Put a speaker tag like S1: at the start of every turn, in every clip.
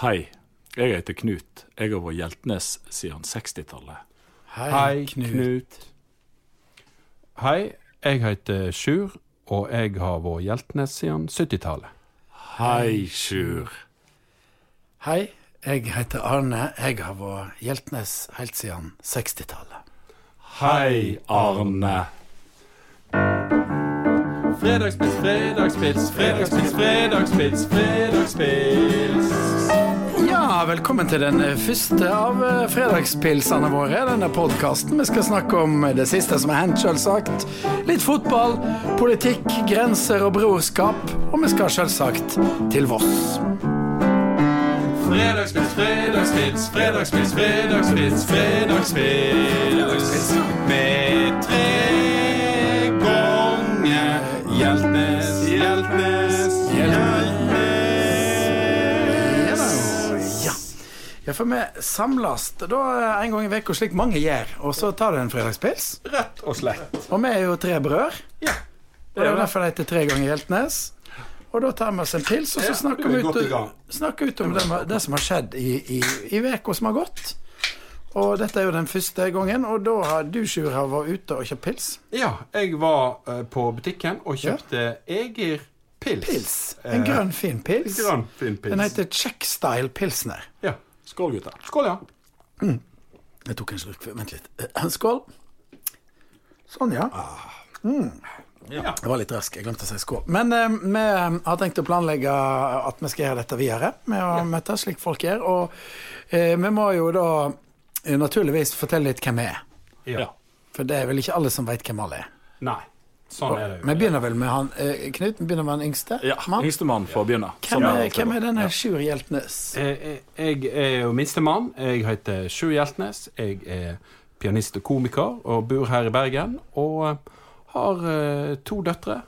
S1: Hei, jeg heter Knut. Jeg har vært Hjeltnes siden 60-tallet.
S2: Hei, Knut. Hei, jeg heter Sjur, og jeg har vært Hjeltnes siden 70-tallet.
S1: Hei, Sjur.
S3: Hei, jeg heter Arne. Jeg har vært Hjeltnes helt siden 60-tallet.
S1: Hei, Arne.
S2: Fredagspils, fredagspils, fredagspils, fredagspils, fredagspils.
S3: Velkommen til den første av eh, fredagspilsene våre. Denne podkasten. Vi skal snakke om det siste som er hendt, selvsagt. Litt fotball, politikk, grenser og brorskap. Og vi skal selvsagt til Voss.
S2: Fredagspils, fredagspils, fredagspils, fredagspils, fredagspils. Med tre ganger Hjeltnes,
S3: ja, for vi samles da en gang i uka, slik mange gjør. Og så tar du en fredagspils.
S2: Rett og slett.
S3: Og vi er jo tre brødre.
S2: Ja.
S3: Det er jo derfor det heter Tre ganger Hjeltnes. Og da tar vi oss en pils, og så snakker
S2: vi
S3: ut, ut om det, det som har skjedd i, i som har gått. Og dette er jo den første gangen, og da har du, Sjur, vært ute og kjøpt pils.
S2: Ja, jeg var eh, på butikken og kjøpte Eger Pils.
S3: Pils. En grønn, fin pils.
S2: En Grønn, fin pils.
S3: Den heter Checkstyle Pilsner.
S2: Ja.
S1: Skål, gutter.
S2: Skål, ja.
S3: Jeg tok en slurk. Vent litt. Eh, Skål. Sånn, ja.
S2: ja.
S3: Jeg var litt rask. Jeg glemte å si skål. Men eh, vi har tenkt å planlegge at vi skal gjøre dette videre med å møtes slik folk gjør. Og eh, vi må jo da eh, naturligvis fortelle litt hvem vi er.
S2: ja.
S3: For det er vel ikke alle som veit hvem alle er.
S2: Nei. Sånn er det jo.
S3: Vi begynner vel med han eh, Knut. Begynner med han yngste.
S1: Ja,
S3: mann.
S1: Yngstemann får begynne.
S3: Hvem er, hvem er denne
S1: Ja.
S3: Sjur Hjeltnes?
S2: Jeg, eh, Jeg er jo minstemann. Jeg heter Sjur Hjeltnes. Jeg er pianist og komiker og bor her i Bergen. Og eh, har eh, to døtre.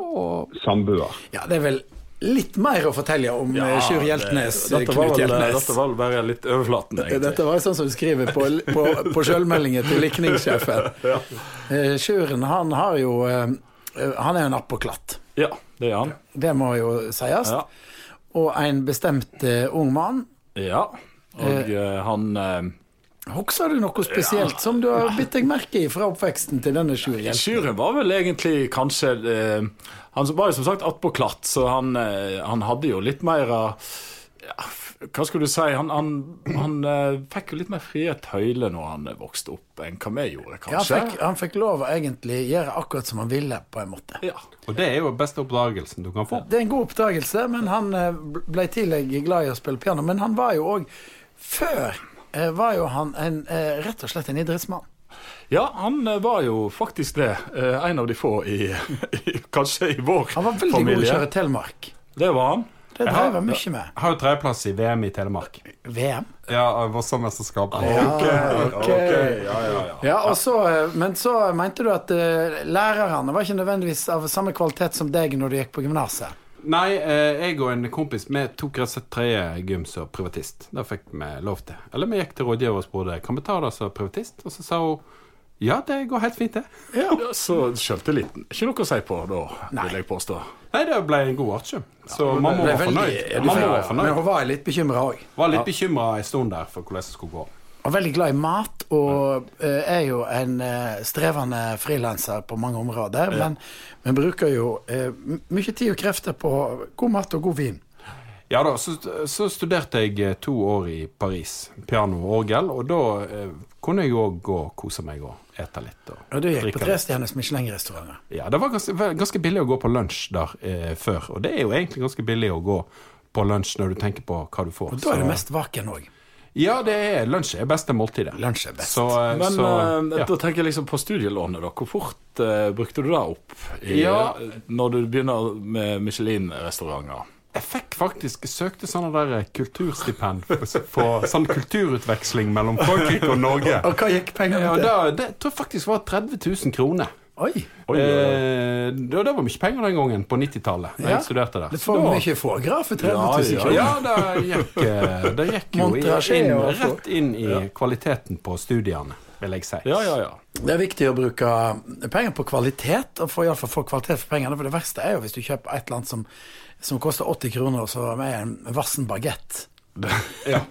S2: Og
S4: samboer.
S3: Ja, det er vel litt mer å fortelle om
S1: Ja,
S3: eh, Sjur Hjeltnes. Det,
S1: Dette var vel, dette var vel bare litt overflaten, egentlig.
S3: Dette var sånn som du skriver på, på, på sjølmeldingen til likningssjefen. ja. Sjuren, han har jo eh, Han er jo en appåklatt.
S1: Ja, det er han.
S3: Det må jo sies.
S1: Ja.
S3: Og en bestemt eh, ung mann.
S1: ja. Og eh, han eh,
S3: Husker du noe spesielt som du har bitt deg merke i fra oppveksten til denne Sjur Hjeltnes?
S1: Sjurren var vel egentlig kanskje eh, Han var jo som sagt attpåklatt, så han, eh, han hadde jo litt mer av ja, Hva skulle du si? Han, han, han eh, fikk jo litt mer frie tøyler når han vokste opp, enn hva vi gjorde,
S3: Ja, han,
S1: kanskje.
S3: fikk, han fikk lov å egentlig gjøre akkurat som han ville, på en måte.
S1: Ja.
S2: Og det er jo beste oppdragelsen du kan få.
S3: Det er en god oppdragelse, men han eh, ble tidlig glad i å spille piano. Men han var jo òg Før var jo han en, eh, rett og slett en idrettsmann.
S1: ja, han eh, var jo faktisk det. Eh, en av de få i, i Kanskje i vår familie.
S3: Han var veldig god til å kjøre telemark.
S1: Det var han.
S3: Det drev han mye med.
S2: Jeg har jo tredjeplass i VM i Telemark.
S3: VM.
S2: Ja, Vossamesterskapet.
S1: Ja,
S3: ok.
S1: okay. ja, ja, ja.
S3: Ja, og så, eh, Men så mente du at eh, lærerne var ikke nødvendigvis av samme kvalitet som deg når du gikk på gymnaset.
S2: Nei, eh, jeg og en kompis Vi tok rett og slett tredje gym som privatist. Det fikk vi lov til. Eller vi gikk til rådgiver og spurte kan vi ta det som privatist. Og så sa hun ja, det går helt fint, det.
S1: Ja, så selvtilliten. Ikke noe å si på da,
S3: Nei.
S1: vil jeg påstå.
S2: Nei, det ble en god artium. Så
S3: ja,
S2: mamma var fornøyd.
S3: ja,
S2: Mamma var
S3: Men hun var litt bekymra òg.
S2: Var litt bekymra en stund der for hvordan det skulle gå.
S3: Og veldig glad i mat, og uh, er jo en uh, strevende frilanser på mange områder. Men vi bruker jo uh, mye tid og krefter på god mat og god vin.
S2: Ja da, så, så studerte jeg to år i Paris, piano og orgel, og da kunne jeg òg gå og kose meg og ete litt. Og,
S3: Og du gikk på trestjerners Michelin-restauranter.
S2: Ja, det var ganske, ganske billig å gå på lunsj der før, og det er jo egentlig ganske billig å gå på lunsj når du tenker på hva du får.
S3: Og da er du mest vaken òg.
S2: Ja, det er lunsj er beste måltidet.
S3: Lunsj er best.
S2: Så, eh,
S1: Men
S2: så,
S1: eh,
S2: ja.
S1: da tenker jeg liksom på studielånet, da. Hvor fort uh, brukte du det opp i,
S2: Ja.
S1: når du begynner med Michelin-restauranter?
S2: Jeg fikk faktisk søkte sånne der kulturstipend for, for sånn kulturutveksling mellom Frankrike og Norge.
S3: Og hva gikk pengene
S2: Ja, det, det tror jeg faktisk var 30 000 kroner.
S3: Oi!
S1: Oi, oi, oi.
S2: Eh, det, det var mye penger den gangen, på 90-tallet, da
S3: Ja.
S2: jeg studerte der.
S3: Det for
S2: Da-
S3: mye foregraf for 30 000
S1: Ja, ja,
S3: kroner.
S2: Ja, det gikk, eh, det gikk jo inn, rett inn i kvaliteten på studiene, vil jeg si.
S1: Ja, ja, ja.
S3: Det er viktig å bruke penger på kvalitet, og få, i alle fall få kvalitet for pengene. For det verste er jo hvis du kjøper et eller annet som, som koster 80 kroner, og så med en vassen bagett.
S1: Ja.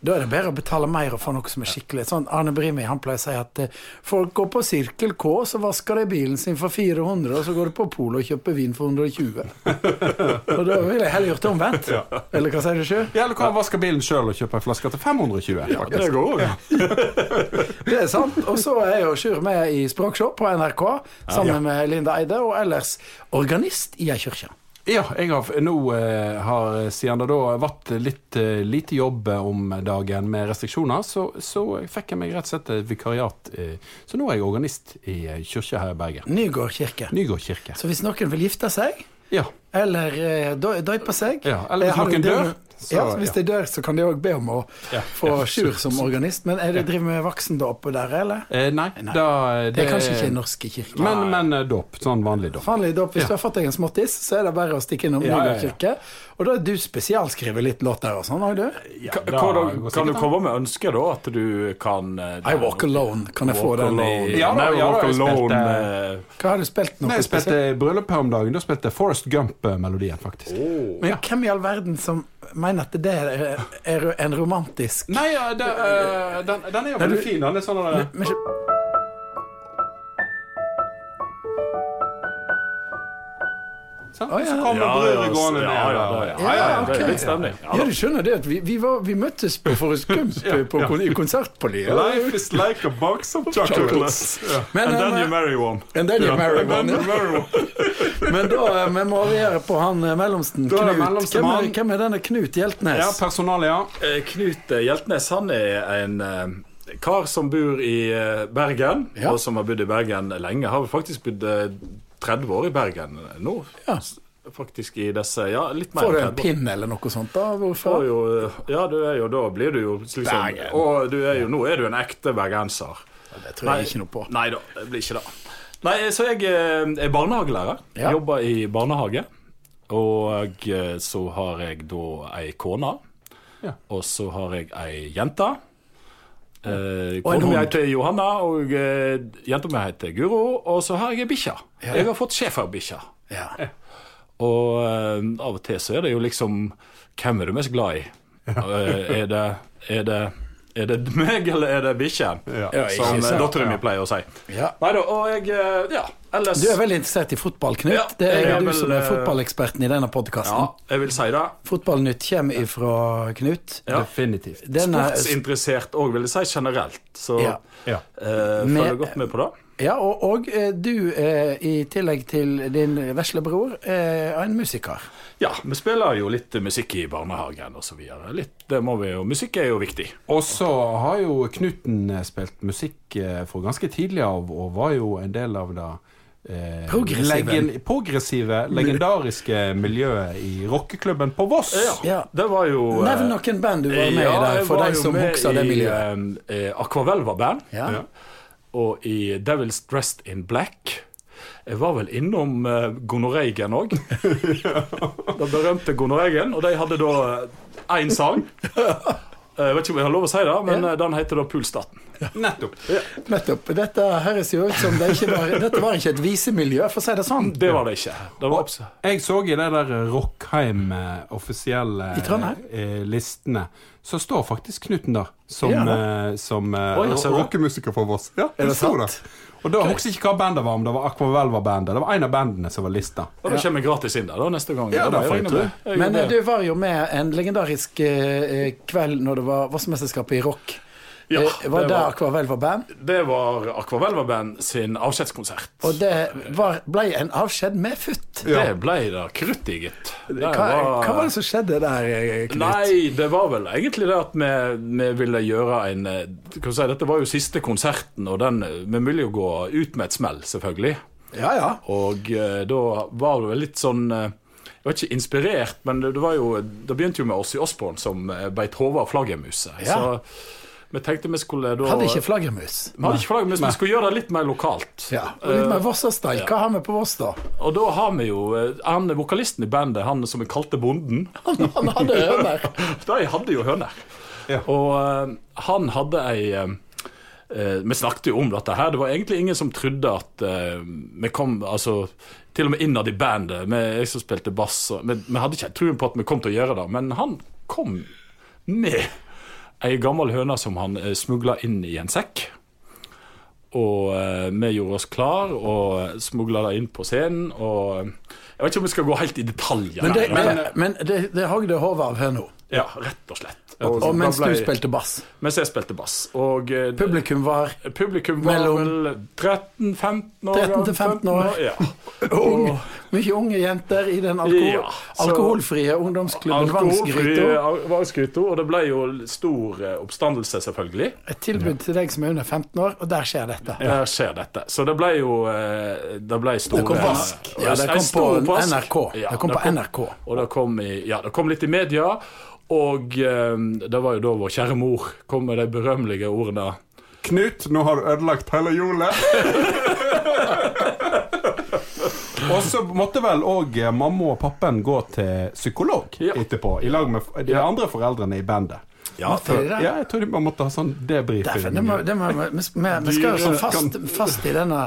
S3: Da er det bedre å betale mer og få noe som er skikkelig. Sånn Arne Brimi han pleier å si at eh, folk går på Sirkel K, så vasker de bilen sin for 400, og så går de på Polo og kjøper vin for 120. og da ville jeg heller gjort det omvendt. Eller hva sier du sjøl?
S2: Ja, eller kan vaske bilen sjøl og kjøpe en flaske til 520. faktisk.
S1: Det går òg.
S3: Det er sant. Og så er jo Sjur med i Språkshow på NRK sammen med Linda Eide, og ellers organist i ei kirke.
S2: Ja, jeg har nå eh, har siden det da vært litt eh, lite jobb om dagen med restriksjoner, så, så fikk jeg meg rett og slett et vikariat. Eh, så nå er jeg organist i kirka her i Bergen.
S3: Nygård kirke.
S2: Nygård kirke.
S3: Så hvis noen vil gifte seg,
S2: Ja.
S3: eller eh, døype seg
S2: Ja, eller hvis
S3: eh,
S2: noen dør, så-
S3: ja, Hvis
S2: ja.
S3: de dør, så kan de òg be om å
S2: Ja,
S3: få
S2: ja,
S3: Sjur som organist. Men er det driver med voksendåp der, eller?
S2: Eh, nei,
S3: Nei.
S2: Da,
S3: Det er kanskje ikke norske kirker.
S2: Men, men eh, dåp. Sånn vanlig dåp.
S3: Vanlig dåp, Hvis
S2: Ja.
S3: du har fått deg en småttis, så er det bare å stikke innom
S2: Ja,
S3: Nygård
S2: ja.
S3: kirke. Og da er du spesialskrevet litt låter og sånn, har du?
S1: Ja, da,
S2: da-
S1: kan du komme med ønske, da? At du kan eh,
S3: I Walk Alone, kan jeg få den i
S2: Ja, da,
S1: Nei,
S2: ja, da,
S1: Walk
S2: jeg spilte-
S1: eh,
S3: Hva har du spilt
S2: nå? Jeg spilte bryllup her om dagen. Da spilte jeg Forest Gump-melodien, faktisk.
S3: Men hvem i all verden som mener at det er, er en romantisk
S2: Nei, ja, det, eh, den, den er jo veldig fin. Den er sånn men,
S3: Men-
S2: sånn,
S3: Å, ja.
S2: Så kommer
S1: Ja,
S2: brødre
S1: ja,
S2: gående
S1: ja,
S2: ned.
S1: ja, ja,
S3: Ja,
S1: ja,
S3: ok.
S1: Det er litt stemning. Ja,
S3: Ja, du skjønner det at vi, vi, var, vi møttes på Forrest Gump på, på, i konsert på
S2: Life is like a box of chocolates.
S3: Men,
S1: And then
S3: eh,
S1: you marry one.
S3: and then you marry one. Men da eh, vi må videre på han eh, mellomsten,
S2: er
S3: Knut.
S2: mellomste
S3: Hvem er, hvem er denne Knut Hjeltnes?
S2: ja, personalia.
S1: Eh, Knut eh, Hjeltnes han er en eh, kar som bor i eh, Bergen,
S3: Ja.
S1: og som har bodd i Bergen lenge. Har faktisk bodd eh, 30 år i Bergen nå.
S3: Ja.
S1: Faktisk i disse Ja, litt mer
S3: Får du en pinn eller noe sånt? da?
S1: Får
S3: Hvorfor?
S1: jo, ja, du er jo, da blir du jo liksom
S3: Bergen.
S1: Og du er jo, nå er du en ekte bergenser.
S3: Det tror jeg ikke noe på.
S1: Nei da, det blir ikke det. Nei, så jeg eh, er barnehagelærer.
S3: Ja.
S1: Jobber i barnehage. Og eh, så har jeg da ei kone.
S2: Ja.
S1: Og så har jeg ei jente. Eh,
S3: Og jeg
S1: heter Johanna, og eh, jenta mi heter Guro. Og så har jeg ei bikkje.
S3: Ja.
S1: Jeg har fått schæferbikkje.
S3: Ja.
S1: Og eh, av og til så er det jo liksom Hvem er du mest glad i? Eh, er, det, er, det, er det meg, eller er det bikkja?
S2: Ja.
S1: Som
S3: sant.
S1: dattera mi pleier å si.
S3: Ja.
S1: Nei da, og jeg eh, Ja, ellers
S3: Du er veldig interessert i fotball, Knut.
S1: Ja,
S3: det er
S1: er
S3: du
S1: vel,
S3: som er
S1: eh,
S3: fotballeksperten i denne
S1: Ja,
S3: podkasten.
S1: jeg vil si det.
S3: Fotballnytt kommer ifra Knut.
S1: Ja.
S2: Definitivt.
S3: Denne,
S1: Sportsinteressert òg, vil jeg si generelt. Så
S3: Ja.
S2: Ja.
S1: eh,
S3: Med-
S1: godt med på det.
S3: ja, og, og eh, du, eh, i tillegg til din vesle bror, er en musiker.
S1: Ja, vi spiller jo litt musikk i barnehagen videre. Litt, det må vi jo, musikk er jo viktig.
S2: Og så har jo Knuten eh, spilt musikk for fra ganske tidlig av, og var jo en del av det eh,
S3: Progressive.
S2: progressive, legendariske miljøet i rockeklubben på Voss.
S3: Ja.
S1: Det var jo eh,
S3: Nevn noen band du var med i der, for
S1: var
S3: de som
S1: med
S3: husker det
S1: var
S3: miljøet.
S1: eh, i Aquavelva-band.
S3: Ja.
S1: Og i Devil's Dressed in Black. Jeg var vel innom uh, Gonoreigen òg. Den berømte Gonoreigen. Og de hadde da én sang. Eh, Jeg vet ikke om jeg har lov å si det, men
S3: Ja.
S1: eh, den heter da Poolstaten.
S2: Nettopp.
S3: Nettopp. Dette høres jo ut som det ikke var Dette var ikke et visemiljø, for å si det sånn.
S1: Det var det ikke. Det var
S2: Jeg så i de der Rockheim eh, eh, listene, så står faktisk Knuten der som,
S3: Ja.
S2: som
S1: du?
S2: rockemusiker for Voss. Ja,
S3: Er det
S2: sto
S3: sant?
S2: Og da husker jeg ikke hva bandet var, om det var Aquavelva-bandet. Det var en av bandene som var lista.
S1: Og da kommer jeg gratis inn der da, neste gang.
S2: Ja, da
S1: jeg
S2: jeg
S3: Men eh, du var jo med en legendarisk eh, kveld når det var Vossmesterskapet i rock.
S1: Ja,
S3: det var
S1: det
S3: det
S1: var-
S3: Aquavelva band?
S1: Det var Aquavelva-band sin avskjedskonsert.
S3: Og det var, ble en avskjed med futt.
S1: Det ble det krutt i, gitt.
S3: Hva, hva var det som skjedde der, eh, Knut?
S1: Nei, det var vel egentlig det at vi, vi ville gjøre en eh, kan si, Dette var jo siste konserten, og den, vi ville jo gå ut med et smell, selvfølgelig.
S3: Ja, ja.
S1: Og eh, da var det vel litt sånn eh, Jeg var ikke inspirert, men det, det var jo Det begynte jo med Ossi Osborn som eh, beit hodet av flaggermuset.
S3: Ja.
S1: Så vi tenkte vi skulle da
S3: Hadde ikke flaggermus.
S1: Vi hadde ikke flaggermus, vi skulle gjøre det litt mer lokalt.
S3: Ja, og litt mer Vossa-style.
S1: ja.
S3: Hva har vi på Voss, da?
S1: Og da har vi jo eh, han vokalisten i bandet, han som vi kalte Bonden.
S3: Han, han hadde høner.
S1: De hadde jo høner.
S2: Ja.
S1: Og uh, han hadde ei uh, eh, Vi snakket jo om dette her. Det var egentlig ingen som trodde at eh, vi kom Altså, til og med innad i bandet, med jeg som spilte bass og, vi, vi hadde ikke troen på at vi kom til å gjøre det, men han kom med ei gammel høne som han uh, smugla inn i en sekk. Og eh, vi gjorde oss klar og smugla det inn på scenen. Og jeg vet ikke om vi skal gå helt i detaljer.
S3: Men det,
S1: der, men,
S3: det, men det, det hogde hodet av høna.
S1: Ja, rett og slett.
S3: Og
S1: og
S3: mens
S1: ble-
S3: du spilte bass.
S1: Mens jeg spilte bass. Og eh,
S3: Publikum var
S1: publikum var
S3: Mellom-
S1: vel 13-15 år.
S3: 13 til 15 år.
S1: Ja.
S3: ung, mye unge jenter i den alkohol,
S1: Ja, så-
S3: alkoholfrie ungdomsklubben
S1: Alkoholfri
S3: Vangsgryta.
S1: Og det ble jo stor eh, oppstandelse, selvfølgelig.
S3: Et tilbud til deg som er under 15 år, og der skjer dette.
S1: Der skjer dette. Så det ble jo eh, Det ble store
S3: Det kom vask. Ja, det kom på. NRK.
S1: Ja,
S3: Det kom på NRK.
S1: Og det kom, i, ja, det kom litt i media. Og eh, det var jo da vår kjære mor kom med de berømmelige ordene
S2: Knut, nå har du ødelagt hele hjulet. og så måtte vel òg mamma og pappen gå til psykolog
S1: Ja.
S2: etterpå, i lag med de andre foreldrene i bandet.
S1: Ja,
S3: for?
S2: Ja, jeg tror de bare måtte ha sånn debrifing.
S3: Vi, skal jo sånn fast, fast i denne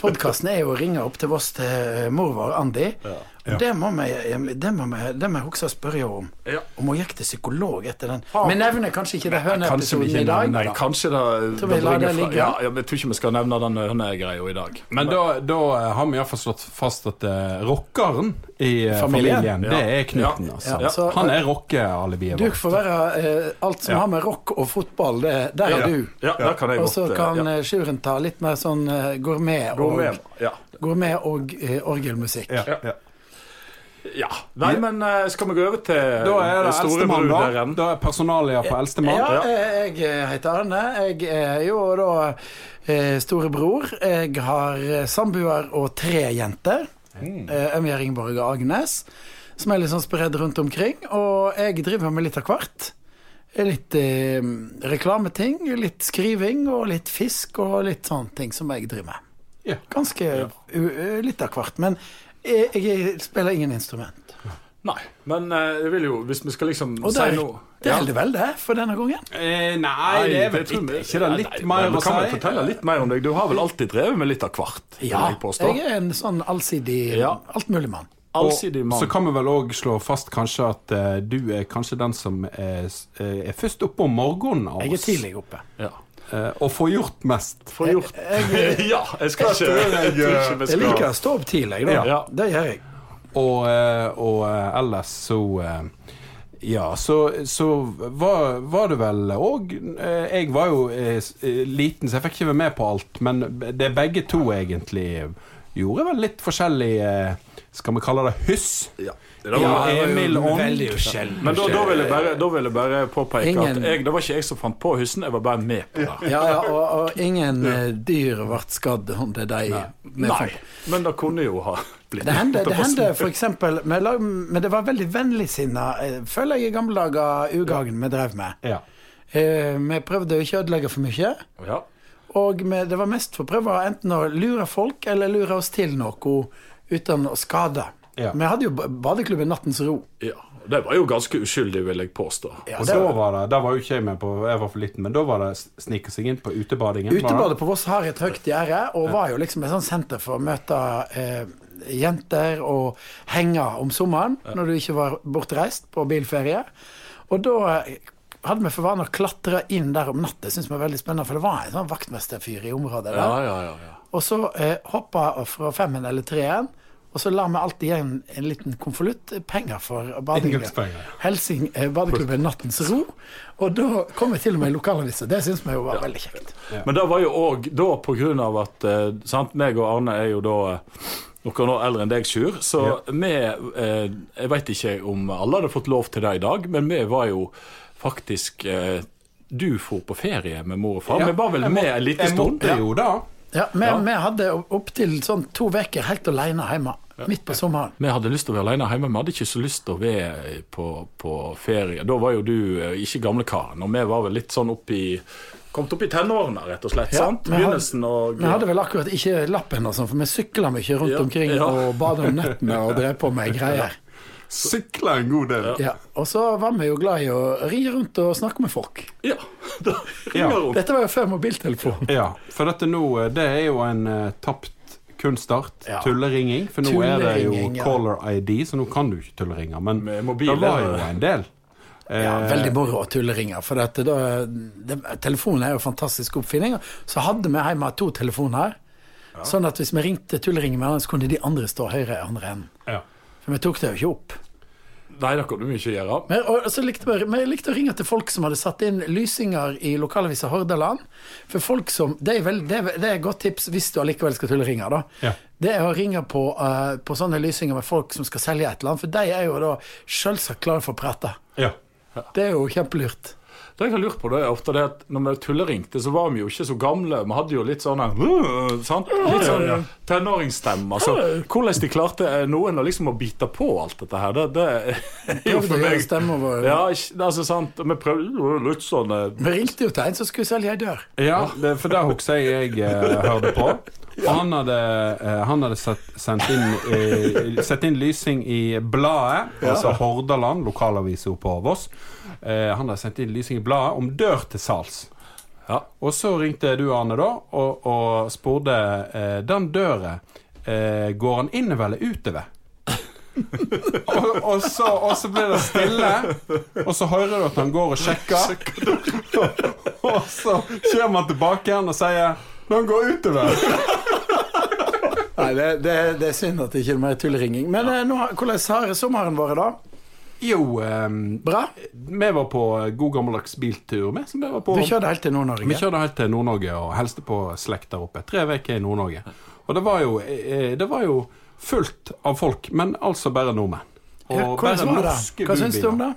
S3: podkasten er jo å ringe opp til oss til eh, mor vår, Andi. Og vi det må vi, det må jeg huske å spørre om.
S1: Ja.
S3: Om hun gikk til psykolog etter den. Vi nevner kanskje ikke det høneepisoden i dag.
S1: Nei, kanskje da,
S3: Tror vi
S1: da fra- Ja, ja, jeg tror ikke vi skal nevne den hønegreia i dag.
S2: Men da, da har vi iallfall slått fast at uh, rockeren i eh,
S3: Familien.
S2: familien, det er Knuten.
S1: Ja.
S2: Altså.
S3: Ja, så-
S2: Han er rockealibiet
S3: Du får være uh, alt som
S2: Ja.
S3: har med rock og fotball, det, der er
S1: ja.
S3: du.
S1: Ja, der kan jeg
S3: Og så kan
S1: ja.
S3: eh, Sjuren ta litt mer sånn gourmet,
S1: Gå
S3: og.
S1: Ja.
S3: gourmet og orgelmusikk.
S2: Ja,
S1: Ja.
S2: Ja.
S1: Nei, men eh, skal vi gå over til
S2: Da er det eldstemann, da. Da er personalia på eldstemann.
S3: Ja, eh, jeg heter Arne. Jeg er jo da eh, storebror. Jeg har eh, samboer og tre jenter.
S1: Mm.
S3: Eh, Emja Ringborg og Agnes. Som er litt sånn spredd rundt omkring. Og jeg driver med litt av hvert. Litt eh, reklameting, litt skriving og litt fisk og litt sånne ting som jeg driver med.
S2: Ja.
S3: Ganske ja. u- litt av hvert. Men jeg, jeg spiller ingen instrument.
S1: Nei, men eh, jeg vil jo, hvis vi skal liksom
S3: Og
S1: si
S3: det,
S1: noe
S3: det holder vel, det, for denne gangen.
S2: Eh, nei, det er vel
S1: vi-
S2: ikke det litt
S1: Nei,
S2: mer
S1: men
S2: å
S1: Kan vi fortelle litt mer om deg? Du har vel alltid drevet med litt av hvert?
S3: Ja,
S1: jeg
S3: jeg er en sånn allsidig
S1: Ja.
S3: altmuligmann.
S1: Allsidig
S2: Og
S1: mann.
S2: så kan vi vel òg slå fast kanskje at uh, du er kanskje den som er, eh, er først oppe om morgenen av
S3: Jeg er tidlig oppe.
S1: Ja.
S2: Eh, og får gjort mest.
S1: Få gjort
S3: Jeg,
S1: Ja, jeg skal ikke Jeg
S3: jeg,
S1: jeg
S3: liker å stå opp tidlig, da.
S1: Ja.
S3: Det gjør jeg.
S2: Og, eh, og eh, ellers så Ja, så, så var, var det vel òg Jeg var jo liten, så jeg fikk ikke være med på alt. Men det begge to egentlig gjorde vel litt forskjellig Skal vi kalle det hyss?
S1: ja.
S2: Ja,
S3: jeg var jo
S2: Emil Ånd.
S3: Veldig uskjelden.
S1: Men da, da, vil jeg bare, da vil jeg bare påpeke
S3: Ingen-
S1: at jeg, det var ikke jeg som fant på Hussen, jeg var bare med på det.
S3: Ja, ja, og, og ingen eh, dyr ble skadd det de vi
S1: Nei,
S3: fant.
S1: men det kunne jo ha blitt
S3: Det hendte, det hendte eksempel Men det var veldig vennligsinna, eh, føler jeg, i gamle dager Ugagen vi drev med.
S2: Ja.
S3: Eh, Vi prøvde å ikke ødelegge for mye.
S1: Ja.
S3: Og vi, det var mest for å prøve enten å lure folk eller lure oss til noe uten å skade.
S2: Ja.
S3: Vi hadde jo ba- badeklubben Nattens Ro.
S1: ja. Det var jo ganske uskyldig, vil jeg påstå.
S3: Ja,
S2: Og
S3: det
S2: da
S3: var
S2: det, da var jo ikke jeg med på, jeg var for liten, men da var det snike seg inn på utebadingen.
S3: Utebadet på Voss har et høyt gjerde, og var jo liksom et sånt senter for å møte eh, jenter og henge om sommeren, når du ikke var bortreist på bilferie. Og da eh, hadde vi for vane å klatre inn der om natta, Syns vi var veldig spennende, for det var en sånn vaktmesterfyr i området der.
S1: Ja, ja, ja, ja.
S3: Og så eh, hoppa fra femmen eller treen, og så la vi alltid igjen en liten konvolutt, eh, penger for bading. Helsing eh, badeklubben Nattens Ro. Og da kom vi til og med i lokalavisa. Det syns vi jo var veldig kjekt.
S1: Men det var jo òg da på grunn av at eh, sant, meg og Arne er jo da noen år eldre enn deg, Sjur. Så vi eh, Jeg veit ikke om alle hadde fått lov til det i dag, men vi var jo faktisk eh, Du for på ferie med mor og far.
S2: Ja,
S1: vi var vel
S2: jeg
S1: med en liten
S2: Jeg
S1: stund.
S2: måtte jo da.
S3: Ja, vi,
S1: Ja.
S3: vi hadde opptil sånn to uker helt alene hjemme, midt på sommeren.
S1: Vi hadde lyst til å være alene hjemme, vi hadde ikke så lyst til å være på, på ferie. Da var jo du eh, ikke gamlekaren, og vi var vel litt sånn oppi Kommet opp i tenårene, rett og slett.
S3: Ja,
S1: sant? Begynnelsen og
S3: Vi hadde vel akkurat ikke lappen, og sånn, for vi sykla mye rundt
S1: Ja,
S3: omkring
S1: ja.
S3: og bada om nettene og drev på med greier.
S2: Sykla en god del.
S3: Ja. Og så var vi jo glad i å ri rundt og snakke med folk.
S1: Ja, da.
S3: Dette var jo før mobiltelefon.
S2: Ja, for dette nå, eh, det er jo en uh, tapt kunstart.
S3: Ja.
S2: Tulleringing. For nå er det jo
S3: ja.
S2: caller ID, så nå kan du ikke tulleringe. Men
S1: Med
S2: det var
S1: ja.
S2: jo en del.
S3: Ja, veldig moro å tulleringe. For dette, da, det, telefonen er jo en fantastisk oppfinning. Så hadde vi hjemme to telefoner. Sånn at hvis vi ringte tulleringen med så kunne de andre stå høyre i andre enden.
S2: Ja.
S3: For vi tok det jo ikke opp.
S1: Nei, det kan du ikke gjøre.
S3: Men, og, så likte vi, vi likte å ringe til folk som hadde satt inn lysinger i lokalavisa Hordaland. For folk som, Det er, vel, det er, det er et godt tips hvis du allikevel skal tulleringe. da.
S2: Ja.
S3: Det er å ringe på, uh, på sånne lysinger med folk som skal selge et eller annet. For de er jo da selvsagt klare for å prate.
S2: Ja.
S3: Det er jo kjempelurt.
S1: Det jeg har lurt på, det er ofte det at når vi tulleringte, så var vi jo ikke så gamle. Vi hadde jo litt sånn «Øh», sant? Litt sånn tenåringsstemme. Så hvordan de klarte eh, noen å liksom å bite på alt dette her, det, det er jo for meg
S3: vår.
S1: Ja, altså sant Vi prøvde jo litt sånn eh,
S3: Vi ringte jo til en som skulle selge ei dør.
S2: Ja, det, for det husker jeg jeg eh, hørte på. Og han hadde, eh, han hadde sett, sendt inn, eh, sett inn lysing i bladet, altså Hordaland, lokalavisa på Voss. Eh, han hadde sendt inn lysing i bladet om dør til salgs.
S1: Ja.
S2: Og så ringte du, Arne, da, og, og spurte eh, Den døra, eh, går han innover eller utover? og, og, så, og så blir det stille, og så hører du at han går og sjekker. og så kommer han tilbake igjen og sier Han går utover.
S3: Nei, det, det, det er synd at det ikke er mer tulleringing. Men eh, nå, hvordan har sommeren vært, da?
S2: Jo, um,
S3: Bra?
S2: vi var på god gammeldags biltur. Som vi var på.
S3: Du kjørte helt til Nord-Norge?
S2: Vi kjørte helt til Nord-Norge og hilste på slekt der oppe. Tre uker i Nord-Norge. Og det var, jo, eh, det var jo fullt av folk, men altså bare nordmenn. Og
S3: Ja, bare norske? Hva syns du om det?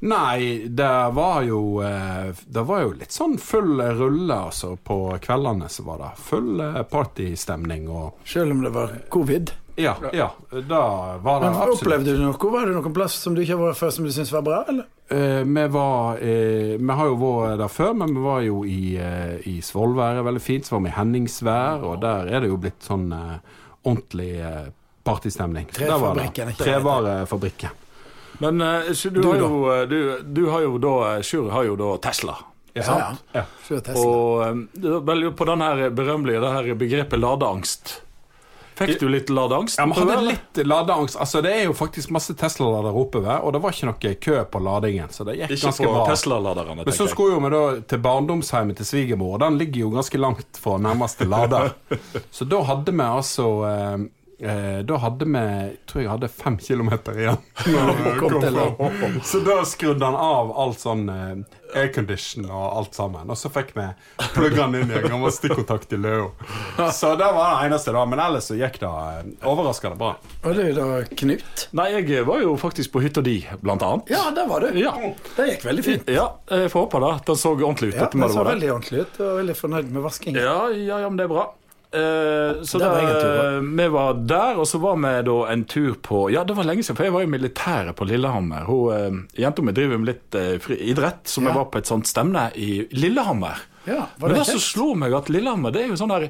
S2: Nei, det var jo eh, Det var jo litt sånn full rulle, altså. På kveldene så var det full eh, partystemning og
S3: Selv om det var covid?
S2: Ja, ja. Da var det
S3: Men
S2: absolutt
S3: Opplevde du noe? Var det noen plass som du ikke har vært før som du syns var bra? eller?
S2: Eh, vi var eh, Vi har jo vært der før, men vi var jo i, eh, i Svolvær, veldig fint. Så var vi i Henningsvær, og der er det jo blitt sånn eh, ordentlig eh, partystemning. Der var det.
S3: Trefabrikken.
S2: Trevarefabrikken.
S1: Men eh, så du,
S2: Du
S1: har jo, eh, du, du har jo da Sjur har jo da Tesla.
S2: Ja,
S3: sant?
S2: Ja.
S3: Selv Tesla.
S1: Og eh, det var vel på den her berømmelige det her begrepet ladeangst. Fikk du litt ladeangst?
S2: Ja, vi hadde litt ladeangst. Altså, det er jo faktisk masse Tesla-ladere oppover, og det var ikke noe kø på ladingen, så det gikk
S1: Ikke
S2: ganske bra. Men så skulle jo vi da til barndomshjemmet til svigermor, og den ligger jo ganske langt fra nærmeste lader. Så da hadde vi altså eh, eh, Da hadde vi tror jeg hadde fem kilometer igjen.
S3: Kom til
S2: Så da skrudde han av alt sånn eh, aircondition og alt sammen. Og så fikk vi plugga den inn i en gammel stikkontakt i Leo Så det var det eneste, da. Men ellers så gikk det eh, overraskende bra.
S3: Og du da, Knut?
S1: Nei, jeg var jo faktisk på hytta di, blant annet.
S3: Ja, der var du.
S1: Ja.
S3: Det gikk veldig fint.
S1: Ja, jeg får håpe det. Den så ordentlig ut.
S3: Ja,
S1: den
S3: så veldig ordentlig ut, og veldig fornøyd med vasking.
S1: Ja, ja, ja, men det er bra. Eh, så da,
S3: tur, da.
S1: vi var der, og så var vi da en tur på Ja, det var lenge siden, for jeg var i militæret på Lillehammer. Hun, eh, Jenta mi driver med litt uh, fri, idrett, så vi var på et sånt stevne i Lillehammer.
S3: Ja, var
S1: Men
S3: det
S1: det som slo meg, at Lillehammer det er jo en sånn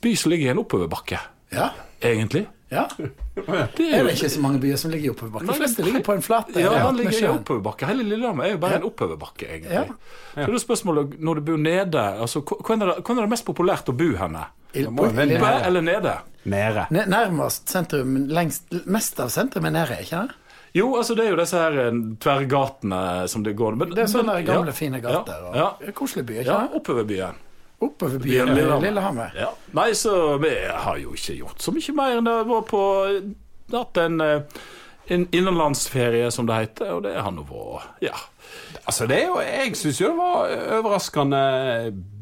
S1: by som ligger i en oppoverbakke,
S3: Ja.
S1: egentlig.
S3: Ja.
S1: Det
S3: Er det ikke så mange byer som ligger i oppoverbakke? De fleste ligger på en flate.
S1: Ja, han ligger i oppoverbakke. Hele Lillehammer er jo bare en oppoverbakke, egentlig.
S3: Ja.
S1: Så det er spørsmålet, når du bor nede, altså, hvor er det, er det mest populært å bo henne? Oppe eller nede?
S2: Nede.
S3: Ne- Nærmest sentrum, lengst, mest av sentrum er nede, ikke det?
S1: Jo, altså det er jo disse her eh, tverrgatene som det går men,
S3: Det er sånne
S1: men-
S3: gamle,
S1: ja,
S3: fine gater. Ja,
S1: Ja,
S3: ja. Koselig by, ikke sant?
S1: ja,
S3: det?
S1: Oppover byen. Lillehammer.
S3: Lillehammer.
S1: Ja. Nei, så vi har jo ikke gjort så mye mer enn det var på hatt en, eh, en innenlandsferie, som det heter, og det har nå vært Ja.
S2: Altså, det er jo, jeg syns jo det var overraskende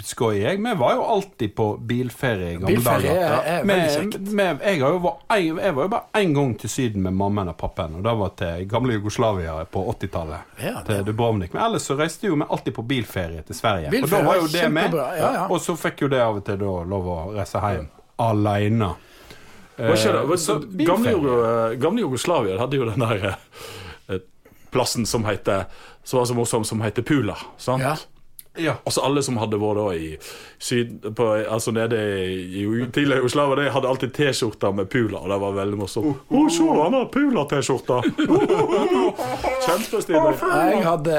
S2: skøy. Jeg. Vi var jo alltid på bilferie i gamle
S3: Bilferie
S2: dager.
S3: er, er veldig kjekt.
S2: Med, jeg, har jo vært, en- jeg var jo bare én gang til Syden med mammaen og pappaen, og det var til gamle Jugoslavia på 80-tallet.
S3: Ja,
S2: til Dubrovnik. Men ellers så reiste jo vi alltid på bilferie til Sverige. og da var jo det med.
S3: ja, ja.
S2: Og så fikk jo det av og til da lov å reise hjem aleine.
S1: Var var, gamle, gamle Jugoslavia hadde jo den der eh, plassen som heter Som var så morsom, som heter Pula. Sant?
S3: Ja.
S2: Ja.
S1: Altså Alle som hadde vært da i syd, på, altså nede i i tidligere Jugoslavia, de hadde alltid T-skjorter med Pula, og det var veldig morsomt. Å, se, han har pula-T-skjorte! Kjempestilig.
S3: Jeg hadde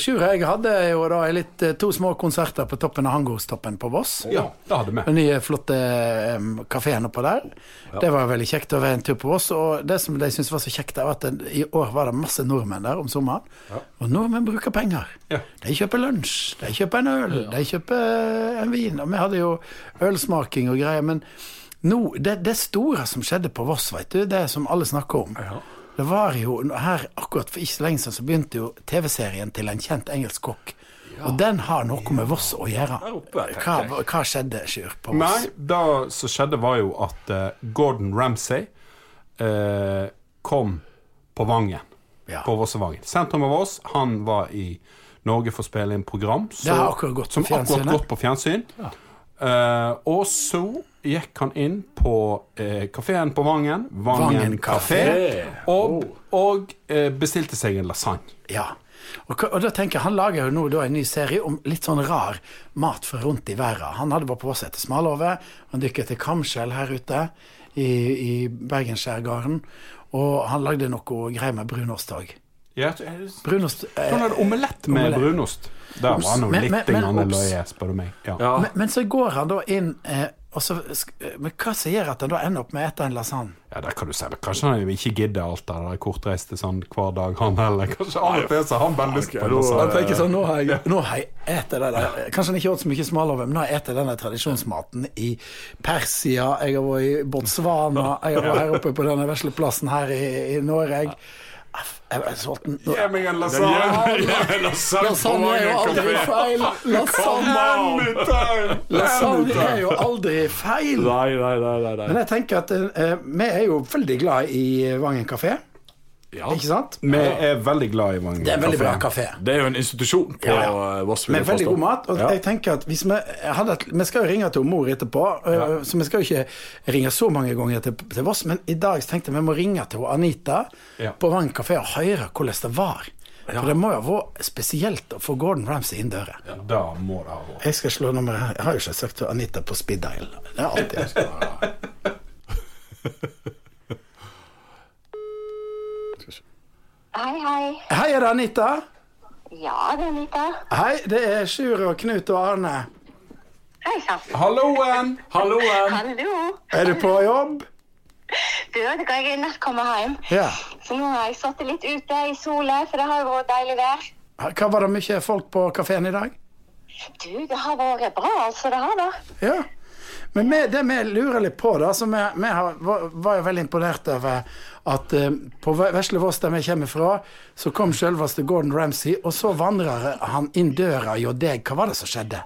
S3: Sjur, jeg hadde jo da litt, eh, to små konserter på toppen av Hangostoppen på Voss.
S2: Ja, det hadde vi.
S3: Den nye, flotte um, kafeen oppå der. Det var veldig kjekt å være en tur på Voss. Og det som de syntes var så kjekt, var at det, i år var det masse nordmenn der om sommeren. Og nordmenn bruker penger.
S2: Ja.
S3: De kjøper lunsj, de kjøper en øl, de kjøper en vin. Og vi hadde jo ølsmaking og greier. Men nå, det, det store som skjedde på Voss, vet du, det som alle snakker om Det var jo her akkurat for ikke så lenge siden så begynte jo TV-serien til en kjent engelsk kokk. Og den har noe med Voss å gjøre.
S1: Oppe,
S3: Hva, hva skjedde, Sjur, på Voss?
S2: Nei, det som skjedde, var jo at eh, Gordon Ramsay eh, kom på Vangen.
S3: Ja.
S2: På Vossevangen. Sentrum av Voss. Han var i Norge får spille inn program så,
S3: akkurat
S2: som akkurat gått på fjernsyn. Eh, og så gikk han inn på uh, kafeen på Vangen, Vangen,
S3: Vangen
S2: kafé,
S3: og,
S2: og, og uh, bestilte seg en lasagne.
S3: Ja. Og, og da tenker jeg, Han lager jo nå da en ny serie om litt sånn rar mat fra rundt i verden. Han hadde bare på seg etter Smalhove, han dykket til Kamskjell her ute i, i Bergensskjærgården, Og han lagde noe greier med brunost òg.
S2: Ja,
S3: Brunost eh,
S2: Sånn er det omelett med
S3: Omelett.
S2: brunost. Der var han
S3: Men-
S2: litt
S3: men-
S2: løye, spør du meg. Ja.
S1: Ja.
S3: men, men så går han da inn eh, og så, eh, Men hva som gjør at han da ender opp med å spise en lasagne?
S2: Ja, det kan du si. Kanskje han ikke gidder alt det der kortreiste sånn hver dag, han heller. Kanskje av og til så har han bare lyst på en Han
S3: tenker sånn, nå har jeg, nå har jeg etet det der Kanskje han ikke åt så mye smalover men nå har jeg spist denne tradisjonsmaten i Persia, jeg har vært i Botswana, jeg har vært her oppe på denne vesle plassen her i, i Norge. Jeg er sulten.
S2: Gi meg en lasagne!
S3: Lasagne er jo aldri feil! Lasagne, lasagne er jo aldri feil!
S1: Nei. nei, nei.
S3: Men jeg tenker at eh, vi er jo veldig glad i Vangen kafé,
S1: Ja.
S3: ikke sant?
S2: Vi er veldig glad i Vangen
S3: Det er en veldig bra kafé.
S1: Det er jo en institusjon på
S3: Ja, ja.
S1: eh, Voss.
S3: Med veldig god mat. Og
S1: Ja.
S3: jeg tenker at hvis vi, hadde, vi skal jo ringe til mor etterpå, ja. så vi skal jo ikke ringe så mange ganger til, til Voss. Men i dag tenkte jeg vi må ringe til Anita
S2: Ja.
S3: på Vang kafé og høre hvordan det var. For det må jo ha vært spesielt å få Gordon Ramsay inn døra.
S2: Ja, da må det ha vært.
S3: Jeg skal slå nummeret her. Jeg har jo ikke sagt til Anita på speed dial. Det er alltid jeg skal ha.
S4: Hei, hei.
S3: Hei, er det Anita?
S4: Ja, det er Anita.
S3: Hei, det er Sjur og Knut og Arne.
S4: Hei sann.
S2: Halloen!
S1: Halloen!
S4: Hallo.
S3: Er du på jobb?
S4: Du vet hva, jeg er nett kommet hjem.
S3: Ja.
S4: Så nå har jeg sittet litt ute i sola, for det har jo vært deilig vær.
S3: Hva Var det mye folk på kafeen i dag?
S4: Du, det har vært bra, altså. Det har det.
S3: Ja. Men vi, det vi lurer litt på, da så Vi, var, jo veldig imponert over at eh, på Ve- Vesle Voss, der vi kommer fra, så kom selveste Gordon Ramsay, og så vandrer han inn døra hjå deg. Hva var det som skjedde?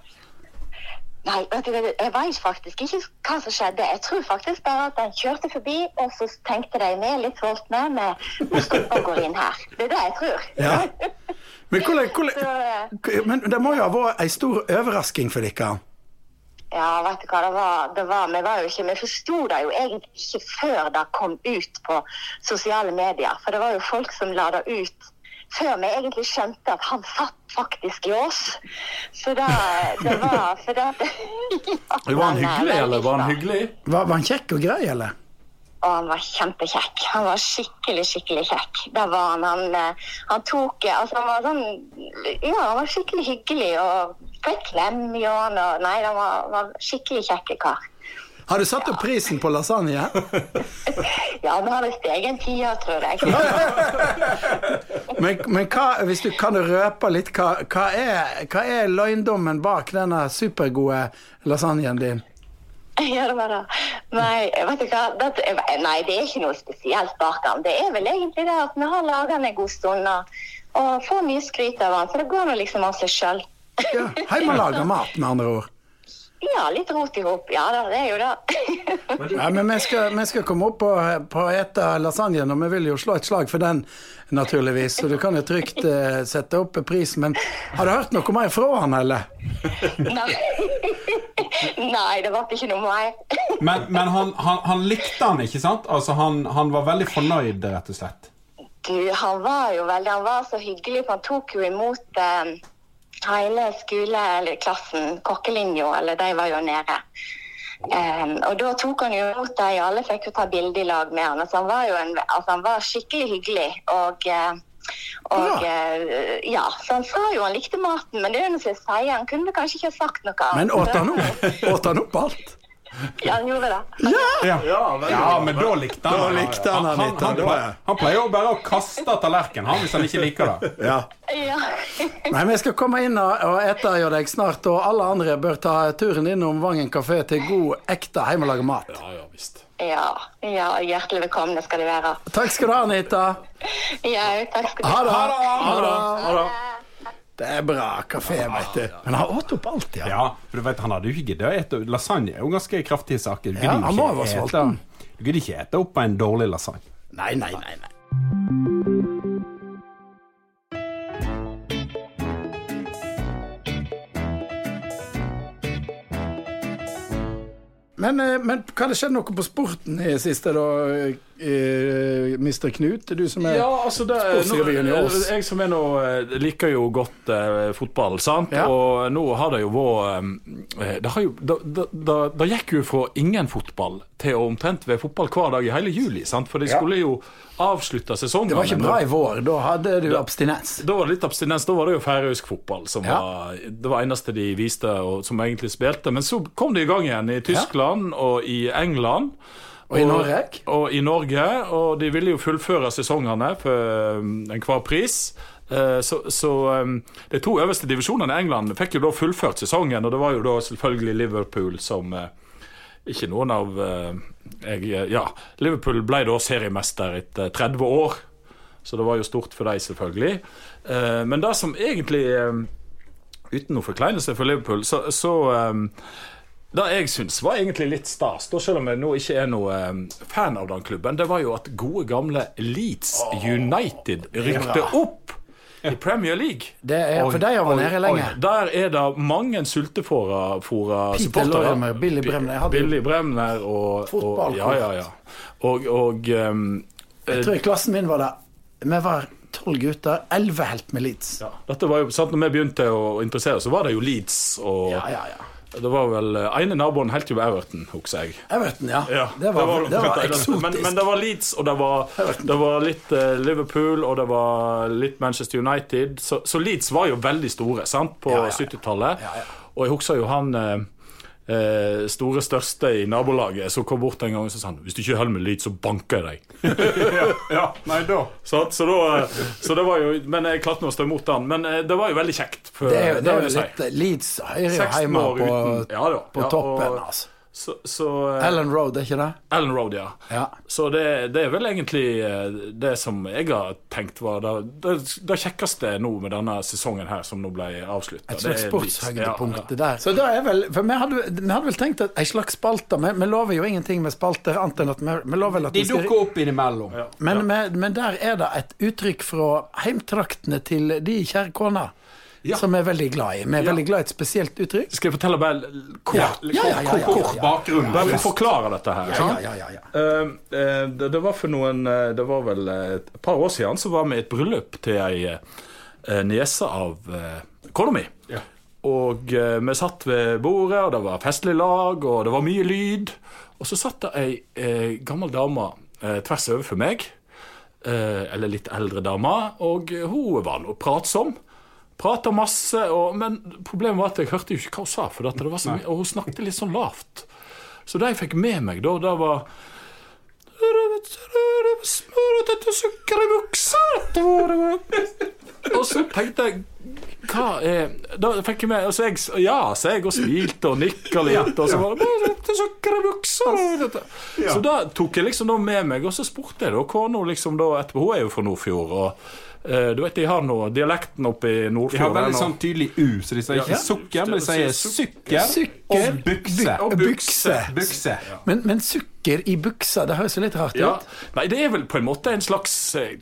S4: Nei, vet du, jeg vet faktisk ikke hva som skjedde. Jeg tror faktisk bare at han kjørte forbi, og så tenkte de vi er litt sultne, vi må stoppe og gå inn her. Det er det jeg tror.
S3: Ja. Men, hvordan, hvordan,
S4: eh,
S3: men det må jo ha vært ei stor overrasking for dere?
S4: Ja, vet du hva det var? Det var vi var jo ikke, vi forsto det jo egentlig ikke før det kom ut på sosiale medier. For det var jo folk som la det ut før vi egentlig skjønte at han satt faktisk i oss. Så det, det var for det, ja,
S1: Var han hyggelig, eller var han hyggelig?
S3: Var, var han kjekk og grei, eller?
S4: Og han var kjempekjekk. Han var skikkelig, skikkelig kjekk. Da var han. Han, eh, han tok eh, Altså, han var sånn Ja, han var skikkelig hyggelig og fikk klem i han og Nei, han var, var skikkelig kjekk kar.
S3: Har du satt opp prisen på lasagne?
S4: Ja, har det steget en tier, tror jeg.
S3: Men, men hva, hvis du kan røpe litt, hva, hva, er, hva er løgndommen bak denne supergode lasagnen din?
S4: Ja, det var det. Nei, vet du hva? Det, nei, det er ikke noe spesielt bak den. Det er vel egentlig det at vi har laget den en god stund og, og får mye skryt av den, så det går nå liksom av seg sjøl.
S3: Ja, lager mat, med andre ord.
S4: Ja, litt rot i hop. Ja da, det er jo det.
S3: Ja, men vi skal, vi skal komme opp og, på å ete lasagnen, og vi vil jo slå et slag for den, naturligvis. Så du kan jo trygt uh, sette opp prisen. Men har du hørt noe mer fra han, eller?
S4: Nei, nei det ble ikke noe mer.
S2: Men, men han, han, han likte han, ikke sant? Altså, han, han var veldig fornøyd, rett og slett.
S4: Du, han var jo veldig Han var så hyggelig, for han tok jo imot eh, hele skoleklassen, kokkelinja, eller de var jo nede. Um, og da tok han jo imot dem, alle fikk jo ta bilde i lag med han. Altså, han var jo en, altså, han var skikkelig hyggelig. Og, eh, og eh, ja, så han sa jo han likte maten, men det er noe som jeg sier, han kunne kanskje ikke ha sagt noe annet.
S3: Men åt han opp, åt han opp alt?
S4: Ja, han gjorde det.
S2: Ja, ja men da likte han
S3: Da likte han
S2: han, han,
S3: han,
S2: han pleier jo bare å kaste tallerkenen han, hvis han ikke liker det.
S3: Ja. Nei, men vi skal komme inn og, ete deg snart, og alle andre bør ta turen innom Vangen kafé til god, ekte hjemmelaga mat.
S1: Ja, ja, visst.
S4: ja, ja, hjertelig velkomne skal de være.
S3: Takk skal du ha, Anita.
S4: Ja, takk skal du
S3: Ha det.
S1: Ha det. Ha det.
S3: Det er bra kafé, vet du. Men han åt opp alt, ja.
S2: Ja, for du vet, han hadde jo ikke giddet å ete Lasagne er jo ganske kraftige saker. Du
S3: Ja, han må
S2: ikke vært
S3: sulten.
S2: Du gidder ikke ete opp en dårlig lasagne.
S3: Nei, nei, nei. nei. Men, eh, men hva det skjedd noe på sporten i siste, da, Mr. Knut? Du som er
S1: Ja, altså det, nå, Jeg som er nå eh, liker jo godt eh, fotball, sant?
S3: Ja.
S1: Og nå har det jo vært eh, Det har jo da, da, da, da gikk jo fra ingen fotball til å omtrent være fotball hver dag i hele juli, sant? For de skulle jo avslutte sesongen.
S3: Det var ikke bra i vår. Da hadde du abstinens.
S1: Da var det litt abstinens. Da var det jo færøysk fotball som
S3: Ja.
S1: var det var eneste de viste, og som egentlig spilte. Men så kom de i gang igjen i Tyskland og i England.
S3: Og i Norge.
S1: Og i Norge. Og de ville jo fullføre sesongene for um, enhver pris. Eh, Så, så um, de to øverste divisjonene i England fikk jo da fullført sesongen, og det var jo da selvfølgelig Liverpool som eh, ikke noen av eh, jeg, Ja, Liverpool ble da seriemester etter 30 år, så det var jo stort for dem, selvfølgelig. Eh, Men det som egentlig eh, Uten noe forkleinelse for Liverpool, så, så eh, det jeg syns var egentlig litt stas, da selv om jeg nå ikke er noe eh, fan av den klubben, det var jo at gode, gamle Leeds United rykte opp i Premier League.
S3: Det er, for de har vært nede lenge.
S1: Der er det mange sultefòra supportere.
S3: Lorimer, Billy Bremner. Jeg hadde
S1: Billy Bremner og, og Ja, ja, ja. Og, og um,
S3: Jeg tror i klassen min var det Vi var tolv gutter, elleve helt med Leeds.
S1: ja, dette var jo, sant, når vi begynte å interessere oss, så var det jo Leeds. Og
S3: Ja, ja, ja.
S1: Det var vel eh, ene naboen helt til Everton, husker jeg.
S3: Everton, ja.
S1: Ja,
S3: det var, det var eksotisk.
S1: Men, men det var Leeds, og det var, det var litt uh, Liverpool, og det var litt Manchester United. Så, så Leeds var jo veldig store sant, på
S3: Ja, ja, ja.
S1: 70-tallet.
S3: Ja, ja.
S1: Og jeg husker jo han eh, eh, store største i nabolaget som kom bort en gang og sa han, Hvis du ikke holder med Leeds, så banker jeg deg.
S2: Ja, nei da.
S1: Så, så, da, så det var jo Men jeg klarte nå å stå imot den. Men eh, det var jo veldig kjekt. For,
S3: det er jo, det er jo
S1: litt si.
S3: Leeds hører jo hjemme på,
S1: uten- ja da,
S3: på
S1: ja,
S3: toppen,
S1: og-
S3: altså.
S1: Så, så eh,
S3: Ellen Road, er ikke det?
S1: Ellen Road, ja.
S3: Ja.
S1: Så det, det er vel egentlig eh, det som jeg har tenkt var det, det, det kjekkeste nå med denne sesongen her, som nå ble avslutta.
S3: Et slags sportshøydepunkt, det der. Så da er vel, for vi hadde, vi hadde vel tenkt at ei slags spalte Vi, vi lover jo ingenting med spalter, annet enn at vi, vi lover at
S2: De
S3: skal
S2: dukker opp innimellom.
S3: men, men, men der er det et uttrykk fra heimtraktene til de kjære koner
S1: Ja.
S3: som vi er veldig glad i. Vi er veldig glad i et spesielt uttrykk.
S1: Skal jeg fortelle bare kort,
S2: Kort
S3: ja.
S2: bakgrunn.
S1: Bare for å forklare dette her.
S3: Ja,
S1: sant?
S3: ja, ja, ja.
S1: Eh, det, det var for noen eh, Det var vel et par år siden så var vi i et bryllup til ei uh, niese av uh, kona mi.
S2: Ja.
S1: Og eh, vi satt ved bordet, og det var festlig lag, og det var mye lyd. Og så satt det ei eh, gammel dame eh, tvers overfor meg. Eh, eller litt eldre dame. Og hun var nå pratsom. Prata masse, og, men problemet var at jeg hørte jo ikke hva hun sa, for dette, det var så mye, og hun snakket litt sånn lavt. Så det jeg fikk med meg da, det var Og så tenkte jeg Hva er Da fikk jeg med altså jeg, Ja, så jeg og smilte og nikka litt, og så bare det «Smøret etter sukker i buksa Så da tok jeg liksom da med meg, og så spurte jeg da kona liksom da etterpå Hun er jo fra Nordfjord, og du vet, de har nå dialekten oppe i Nordfjorden.
S2: De har veldig sånn tydelig U, så de sier ikke
S1: Ja.
S2: sukker, men de sier sykker.
S3: Sukker
S2: Og bukse.
S1: Og
S3: bukse.
S2: Bukse.
S3: Men, men sukker i buksa, det høres jo litt rart
S1: Ja.
S3: ut.
S1: Nei, det er vel på en måte en slags eh,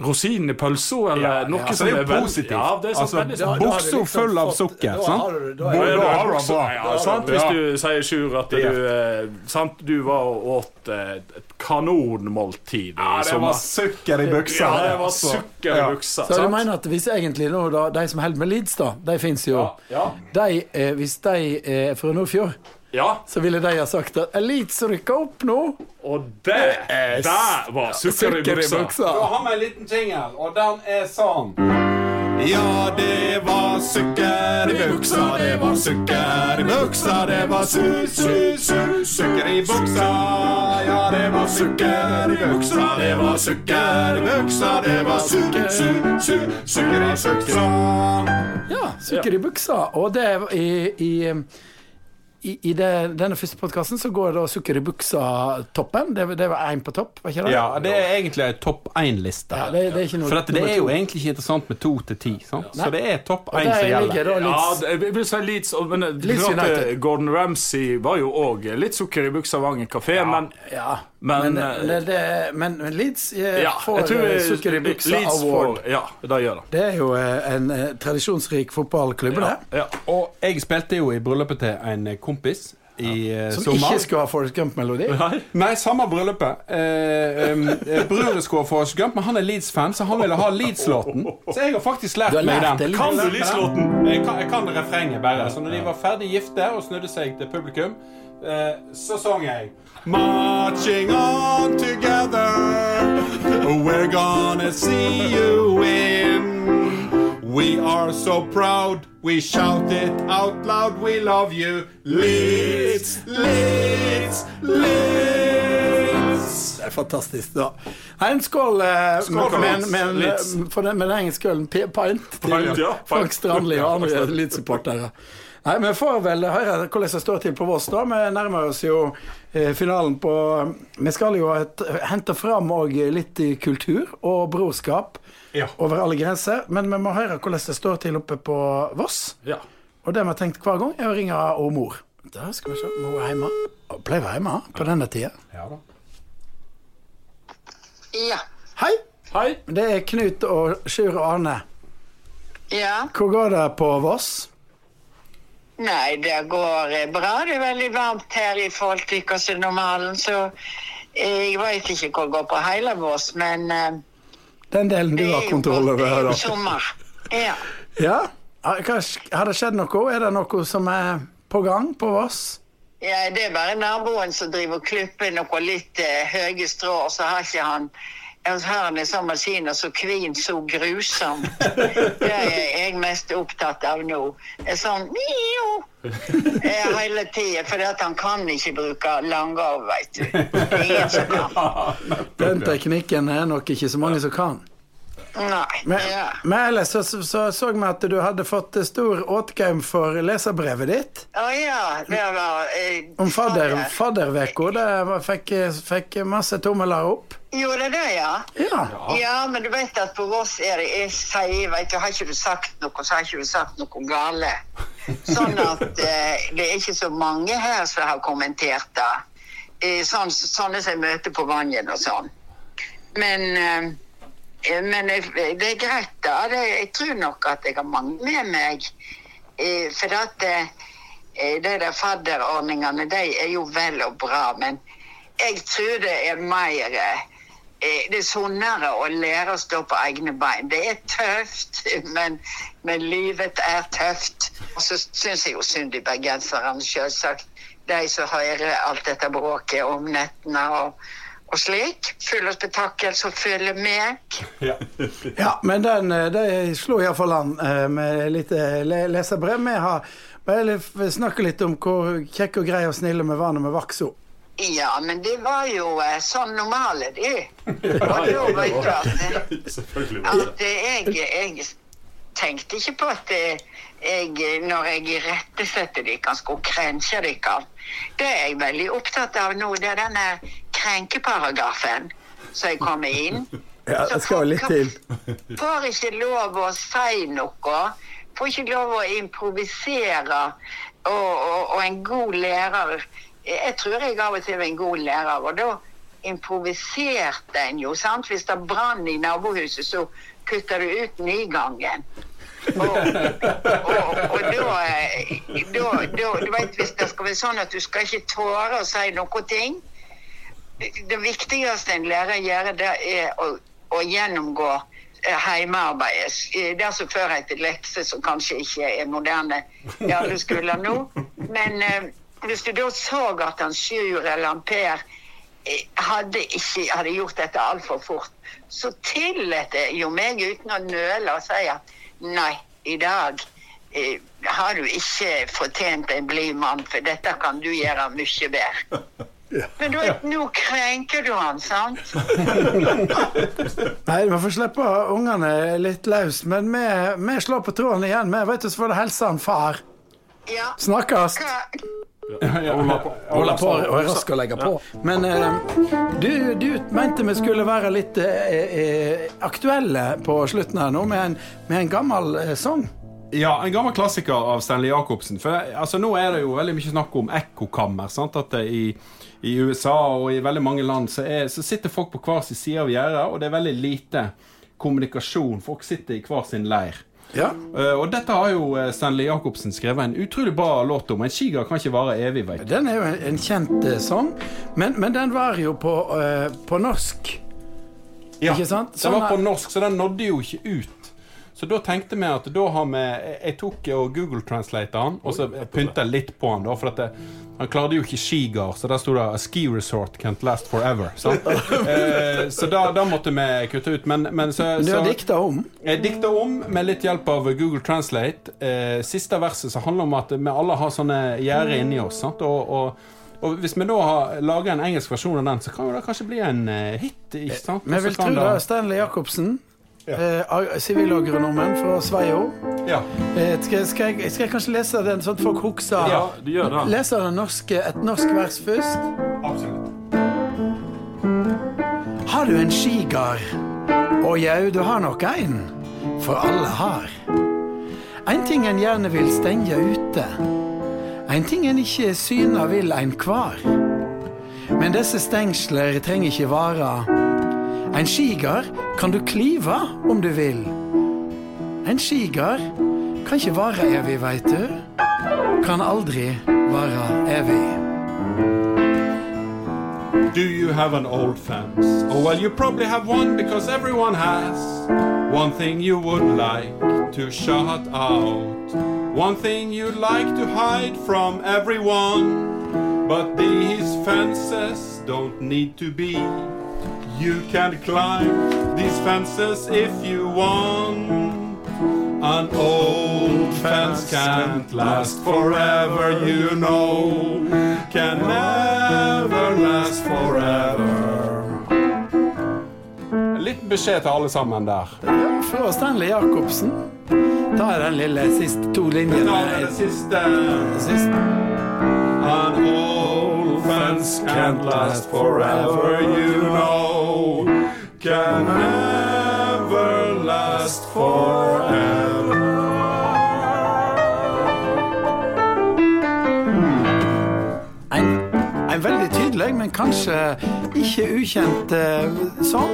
S1: rosin i pølsa, eller
S2: Ja,
S1: noe
S2: ja, så
S1: som
S2: er,
S1: er
S2: positivt.
S1: Ja, det
S2: Altså, Buksa full av sukker, sant?
S3: da er du,
S1: det
S2: har du
S1: buksa,
S2: bra.
S1: ja, sant? Hvis du sier, Sjur, at du, eh, sant? du var og åt eh, et kanonmåltid
S2: Ja, det var sukker i buksa.
S1: Ja, det var
S2: altså.
S1: sukker i
S2: Ja.
S1: buksa.
S3: så du mener at hvis egentlig nå da, de som holder med Leeds, da, de fins jo.
S1: Ja, ja.
S3: De, eh, hvis de er fra Nordfjord,
S1: ja,
S3: så ville de ha sagt at Leeds rykker opp nå.
S1: og det der var sukker i buksa.
S2: Da har vi en liten jingle, og den er sånn. Ja, det var sukker i buksa, det var sukker i buksa, det var su-su-su, sukker i buksa. Ja, det var sukker i buksa, det var sukker i buksa, det var su-su-su, sukker i buksa.
S3: Ja, sukker i buksa. Og det i, i, i, i det, denne første podkasten så går da sukker i buksa-toppen. Det, det var én på topp, var ikke det?
S2: Ja, det er egentlig ei topp én-liste.
S3: Ja, det, det
S2: For dette, det er jo egentlig ikke interessant med to til ti. ja. Så det er topp én som gjelder.
S1: Ja, jeg vil si Leeds, men
S3: Leeds
S1: eh,
S3: United.
S1: Gordon Ramsay var jo òg litt sukker i buksa Vangen kafé, men
S3: Ja,
S1: Men,
S3: men, det, det, men, men Leeds eh,
S1: ja,
S3: får eh,
S1: eh,
S3: sukker i buksa
S1: Leeds
S3: award.
S1: får Ja, det gjør det.
S3: Det er jo eh, en eh, tradisjonsrik fotballklubb, det.
S1: Ja.
S2: Og jeg spilte jo i bryllupet til en kompis i ja.
S3: Som
S2: sommer.
S3: ikke skulle ha Forest Gump-melodi.
S2: Nei, samme bryllupet. Eh, eh, Brødre skulle ha Forrest Gump, men han er Leeds-fan, så han ville ha Leeds-låten. Så jeg har faktisk lært,
S3: har
S2: meg
S3: lært
S2: den.
S3: det,
S1: Kan du
S3: Leeds?
S1: Leeds-låten?
S2: Jeg kan, jeg kan refrenget bare. Så når de var ferdig gifte og snudde seg til publikum, eh, så sang jeg Marching on together, we're gonna see you win. We are so proud, we shout it out loud, we love you. Leeds, Leeds, Leeds.
S3: Det er fantastisk. da Nei, En skål, eh,
S1: Skål for
S3: med, en-
S1: Leeds.
S3: med,
S1: Leeds.
S3: for den, med den engelske ølen. P- Pint til
S1: Pint, ja.
S3: Frank Strandli og andre Leeds-supportere. Nei, Vi får vel høre hvordan det står til på Voss. da Vi nærmer oss jo eh, finalen på Vi skal jo et, hente fram òg litt i kultur og brorskap
S2: Ja.
S3: over alle grenser. Men vi må høre hvordan det står til oppe på Voss.
S1: Ja.
S3: Og det vi har tenkt hver gang, er å ringe og mor. Da skal vi se. Mor er hjemme. Hun pleier å være hjemme på denne tida.
S2: Ja da.
S5: Ja.
S3: Hei!
S1: Hei.
S3: Det er Knut og Sjur og Arne.
S5: Ja.
S3: Hvor går det på Voss?
S5: Nei, det går eh, bra. Det er veldig varmt her i forhold til hva som er normalen, så jeg vet ikke hvor det går på hele Voss, men eh,
S3: Den delen du har
S5: kontroll over
S3: her,
S5: da. det er jo sommer. Ja.
S3: Ja? Har det skjedd noe? Er det noe som er på gang på Voss?
S5: ja, det er bare naboen som driver og klipper noe litt eh, høye strå, og så har ikke han har han en sånn maskin så kvin så grusom. Det er jeg mest opptatt av nå. Det er sånn mio, hele tida, for han kan ikke bruke langarv, veit du. Det er ingen som kan.
S3: Den teknikken er nok ikke så mange som kan.
S5: Nei.
S3: Men,
S5: ja.
S3: men ellers så, så, så så vi at du hadde fått stor åtgaum for leserbrevet ditt
S5: Å ja, det var eh,
S3: om fadder,
S5: fadder.
S3: fadderveka. Det var, fikk, fikk masse tommeler opp.
S5: Gjorde det, ja?
S3: Ja.
S5: Ja, men du vet at på Voss er det jeg sier, vet du, Har ikke du sagt noe, så har ikke du sagt noe gale. Sånn at eh, det er ikke så mange her som har kommentert det. Eh, sånn, sånne som jeg møter på Vangen og sånn. Men, eh, men eh, det er greit, da. Jeg tror nok at jeg har mange med meg. Eh, for at eh, de der fadderordningene, de er jo vel og bra, men jeg tror det er mer det er sunnere å lære å stå på egne bein. Det er tøft, men, men livet er tøft. Og så syns jeg jo synd i bergenserne, selvsagt. De som hører alt dette bråket om nettene og, og slik. Full og spetakkel som følger med.
S3: Ja, men den eh, det slo iallfall an eh, med litt eh, le leserbrev. Vi har bare snakke litt om hvor kjekke og greie og snille vi var når vi vokste opp.
S5: Ja, men det var jo eh, sånn normale, de. Og da vet du at at jeg, jeg tenkte ikke på at jeg, når jeg irettesetter dere, skulle krenke dere. Det er jeg veldig opptatt av nå. Det er denne krenkeparagrafen som jeg kommer inn.
S3: Ja, det skal jo litt til.
S5: Får ikke lov å si noe får ikke lov å improvisere. Og, og, og en god lærer Jeg tror jeg av og til var en god lærer. Og da improviserte en jo. sant? Hvis det brann i nabohuset, så kutta du ut nygangen. Og, og, og da, eh, da, da Du vet, hvis det skal være sånn at du skal ikke tåre å si noen ting Det viktigste en lærer gjør, det er å, å gjennomgå hjemmearbeidet. heimearbeidet. Eh, Det som før het lekser, som kanskje ikke er moderne i alle skoler nå. Men eh, hvis du da så at han Sjur eller han Per eh, hadde, ikke, hadde gjort dette altfor fort, så tillot det jo meg uten å nøle å si at nei, i dag eh, har du ikke fortjent en blid mann, for dette kan du gjøre mye bedre. Men du vet, nå krenker du han, sant?
S3: Nei, vi får slippe ungene litt løs, men vi, vi slår på tråden igjen. Vi vet du, så får det helse han far.
S5: Ja.
S3: Snakkes. Holder på og er rask å legge på. Men eh, du, du mente vi skulle være litt eh, eh, aktuelle på slutten her nå, med en, med en gammel eh, sang.
S2: Ja, en gammel klassiker av Stanley Jacobsen. For altså, Nå er det jo veldig mye snakk om ekkokammer. sant? At det i, I USA og i veldig mange land så, er, så sitter folk på hver sin side av gjerdet, og det er veldig lite kommunikasjon. Folk sitter i hver sin leir.
S3: Ja.
S2: Uh, og dette har jo eh, Stanley Jacobsen skrevet en utrolig bra låt om. En skiger kan ikke vare evig, veit du.
S3: Den er jo en, en kjent eh, sang, men, men den var jo på, uh, på norsk. Ikke sant?
S2: Den
S3: Sånn
S2: var på
S3: er-
S2: norsk, så den nådde jo ikke ut. Så da tenkte vi at da har vi Jeg tok og Google Translate han, og så pynta litt på han, da. For at det, han klarte jo ikke skigard, så der sto det 'A ski resort can't last forever'. Sant? eh, så da, da måtte vi kutte ut. Men, men så,
S3: Du har dikta om.
S2: jeg dikta om med litt hjelp av Google Translate. Eh, siste verset som handler om at vi alle har sånne gjerder inni oss. Sant? Og, og, og hvis vi da har laga en engelsk versjon av den, så kan jo det kanskje bli en eh, hit. Ikke sant?
S3: Vi
S2: Og
S3: vil tro
S2: det-
S3: det. Stanley Jacobsen. Eh, ja. Sivilagronomen fra Sveio.
S2: Ja.
S3: Eh, skal, skal, jeg, skal jeg kanskje lese den, sånn at folk husker?
S1: Ja, du gjør det.
S3: Leser norske, et norsk vers først.
S2: Absolutt.
S3: Har du en skigard? Å jau, du har nok ein. For alle har. En ting en gjerne vil stenge ute. En ting en ikke syna vil ein kvar. Men disse stengsler trenger ikke vara. En skigard kan du klyva om du vil. En skigard kan ikke vare evig, veit du. Kan aldri vare evig.
S2: Do you have an old fence? Oh, well, you probably have one because everyone has. One thing you would like to shut out. One thing you'd like to hide from everyone. But these fences don't need to be. You can climb these fences if you want. An old fence can't last forever, you know. Can never last forever. Litt beskjed til alle sammen der.
S3: Ja, fra Stanley Jacobsen. Er den lille siste to linjene.
S2: Er siste. An old fence can't last forever, you know. Can never last forever.
S3: En, en veldig tydelig, men kanskje ikke ukjent uh, sang.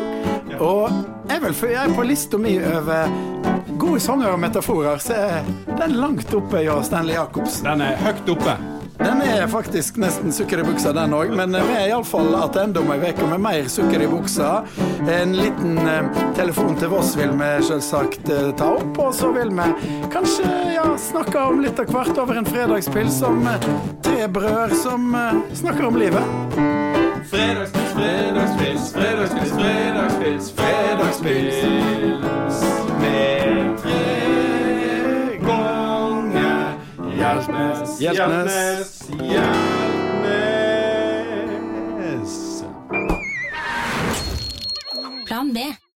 S3: Og jeg vil jeg er på lista mi over gode sanger og metaforer, så er den langt oppe hos Stanley Jacobsen.
S2: Den er høyt oppe.
S3: Den er faktisk nesten sukker i buksa, den òg, men vi er iallfall tilbake om ei uke med mer sukker i buksa. En liten eh, telefon til Voss vil vi selvsagt eh, ta opp, og så vil vi kanskje ja, snakke om litt av hvert over en fredagspils som eh, tre brødre som eh, snakker om livet.
S2: Fredagspils, fredagspils, fredagspils, fredagspils, fredagspils Hjeltnes, Hjeltnes.
S6: Plan B.